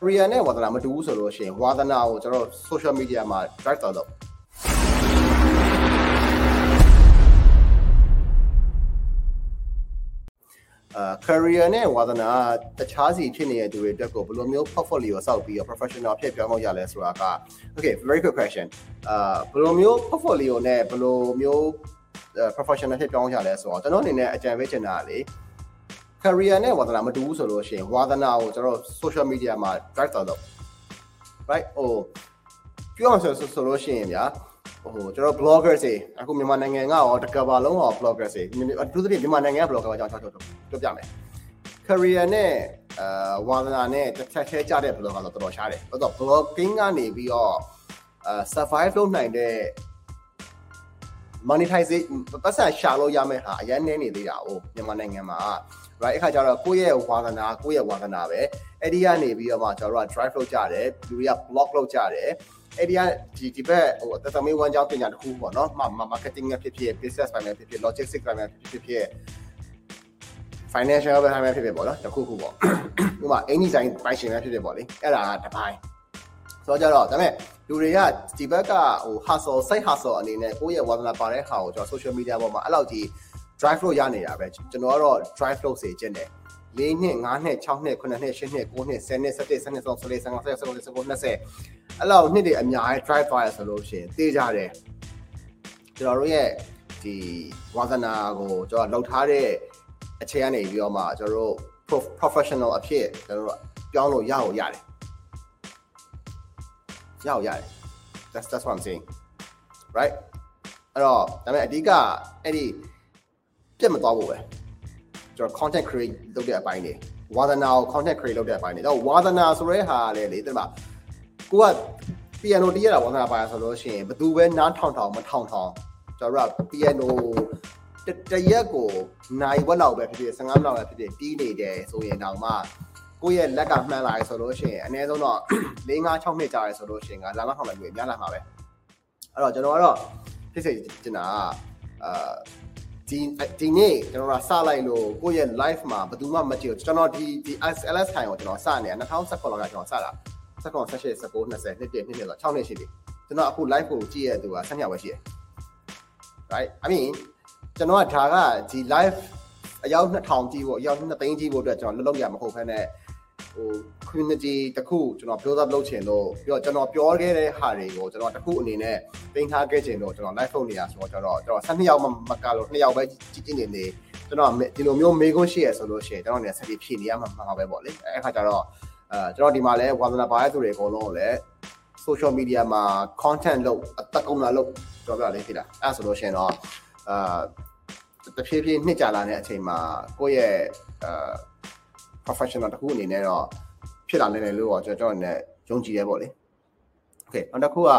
career နဲ့ဝါသနာမတူဘူးဆိုလို့ရှိရင်ဝါသနာကိုကျွန်တော် social media မှာ drive တော့တော့အာ career နဲ့ဝါသနာတခြားစီဖြစ်နေတဲ့သူတွေအတွက်ကိုဘယ်လိုမျိုး portfolio စောက်ပြီးတော့ professional ဖြစ်ပြောင်းလို့ရလဲဆိုတာက okay very good question အာဘယ်လိုမျိုး portfolio နဲ့ဘယ်လိုမျိုး professional ဖြစ်ပြောင်းရလဲဆိုတော့ကျွန်တော်အနေနဲ့အကြံပေးချင်တာလေ career နဲ့ဝါသနာမတူဘူးဆိုလို့ရှိရင်ဝါသနာကိုကျွန်တော် social media မှာ drive တော့တော့ right ဟိုပြောအောင်ဆိုဆိုလို့ရှိရင်ဗျာဟိုကျွန်တော် blogger တွေအခုမြန်မာနိုင်ငံကရောတကဘာလုံးရော blogger တွေအထူးသဖြင့်မြန်မာနိုင်ငံက blogger အကြောင်းချောချောပြောပြမယ် career နဲ့အာဝါသနာနဲ့တစ်ချက်ခဲကြတဲ့ blogger တော့တော်တော်ရှားတယ်။ဘာလို့ blogging ကနေပြီးတော့အာ survive လုပ်နိုင်တဲ့ monetization ပတ်စံရှာလို့ရမယ့်ဟာအရင်နည်းနေသေးတာ哦မြန်မာနိုင်ငံမှာ right အခါကျတော့ကိုယ့်ရဲ့ဝါသနာကိုယ့်ရဲ့ဝါသနာပဲအဲ့ဒီကနေပြီးတော့မှကျွန်တော်တို့က drive လုပ်ကြတယ်လူတွေက blog လုပ်ကြတယ်အဲ့ဒီကဒီဒီဘက်ဟိုတသမီးဝမ်းကြောင်းပညာတစ်ခုပေါ့နော် marketing နဲ့ဖြစ်ဖြစ် business ပိုင်းနဲ့ဖြစ်ဖြစ် logistics ပိုင်းနဲ့ဖြစ်ဖြစ် financial ဘက်ပိုင်းဖြစ်ဖြစ်ပေါ့နော်တစ်ခုခုပေါ့ဥပမာအင်ဂျီဆိုင်ပိုင်ရှင်ပဲဖြစ်ဖြစ်ပေါ့လေအဲ့ဒါကတစ်ပိုင်း ဆိုတော့ကြတော့ဒါပေမဲ့လူတွေကဒီဘက်ကဟို hustle site hustle အနေနဲ့ကိုယ့်ရဲ့ဝါသနာပါတဲ့ဟာကိုကျွန်တော် social media ပေါ်မှာအဲ့လောက်ကြီး drive လို့ရနေတာပဲကျွန်တော်ကတော့ drive လုပ်စေခြင်းတယ်၄နှစ်၅နှစ်6နှစ်9နှစ်10နှစ်9နှစ်10နှစ်17 18 19 20 21 22 23 24 25 20အဲ့လောက်နှစ်တွေအများကြီး drive သွားရဆိုလို့ရှိရင်သိကြတယ်ကျွန်တော်တို့ရဲ့ဒီဝါသနာကိုကျွန်တော်လောက်ထားတဲ့အခြေအနေပြီးတော့မှကျွန်တော်တို့ professional အဖြစ်ကျွန်တော်တို့ပြောင်းလို့ရအောင်ရတယ် ရအောင်ရတယ် that's that's what i'm saying right အဲ့တော့ဒါပေမဲ့အဓိကအဲ့ဒီပြတ်မသွားဖို့ပဲကျွန်တော် content create လုပ်တဲ့အပိုင်းတွေဝါသနာကို content create လုပ်တဲ့အပိုင်းတွေတော့ဝါသနာဆိုရဲဟာလေလေတဲ့မှာကိုက piano တီးရတာဝါသနာပါဆိုလို့ရှိရင်ဘသူပဲနားထောင်ထောင်မထောင်ထောင်ကျွန်တော်က piano တရက်ကိုနိုင်ဝက်လောက်ပဲဖြစ်ဖြစ်15မိနစ်လောက်ပဲဖြစ်ဖြစ်တီးနေတယ်ဆိုရင်တော့မှ ကိုယ့်ရဲ့လက်ကမှန်လာရဆိုလို့ရှိရင်အနည်းဆုံးတော့၄၅6နှစ်ကြာရဆိုလို့ရှိရင်ကလာမထောင်လိုက်ပြီးများလာမှာပဲအဲ့တော့ကျွန်တော်ကတော့ဖြစ်စေချင်တာကအာဒီဒီနေ့ကျွန်တော်ကစလိုက်လို့ကိုယ့်ရဲ့ live မှာဘယ်သူမှမကြည့်ဘူးကျွန်တော်ဒီဒီ LS ထိုင်ကိုကျွန်တော်စနေတာ2019လောက်ကကျွန်တော်စတာ19 18 19 20နှစ်ပြည့်နှစ်ပြည့်ဆို6နှစ်ရှိပြီကျွန်တော်အခု live ကိုကြည့်ရတဲ့သူက10ယောက်ပဲရှိတယ် right i mean ကျွန်တော်ကဒါကဒီ live အယောက်2000ကြီးပေါ့အယောက်2သိန်းကြီးဖို့အတွက်ကျွန်တော်လုံးလုံးရမဟုတ်ဘဲနဲ့ ဟို community တခုကျွန်တော် build up လုပ်ချင်လို့ပြီးတော့ကျွန်တော်ပြောခဲ့တဲ့ဟာတွေကိုကျွန်တော်တခုအနေနဲ့တင်ထားခဲ့ချင်လို့ကျွန်တော် live လုပ်နေတာဆိုတော့ကျွန်တော်ကျွန်တော်12ယောက်မှမကလို့2ယောက်ပဲကြည့်ကြည့်နေနေကျွန်တော်ဒီလိုမျိုးမေးခွန်းရှိရဆိုလို့ရှိရင်ကျွန်တော်နေဆက်ပြီးဖြည့်နေရမှာမှာပဲပေါ့လေအဲ့ခါကျတော့အဲကျွန်တော်ဒီမှာလဲဝါသနာပါတဲ့သူတွေအကုန်လုံးကိုလည်း social media မှာ content လုပ်အသက်ကုန်လာလုပ်ပြောပြလေးဖြစ်တာအဲ့ဆိုလို့ရှိရင်တော့အာတဖြည်းဖြည်းနှစ်ကြာလာတဲ့အချိန်မှာကိုယ့်ရဲ့အာ professional တခုအနေနဲ့တော့ဖြစ်လာနိုင်တယ်လို့တော့ကျွန်တော်တို့လည်းယုံကြည်ရဲပေါ့လေ okay နောက်တစ်ခုက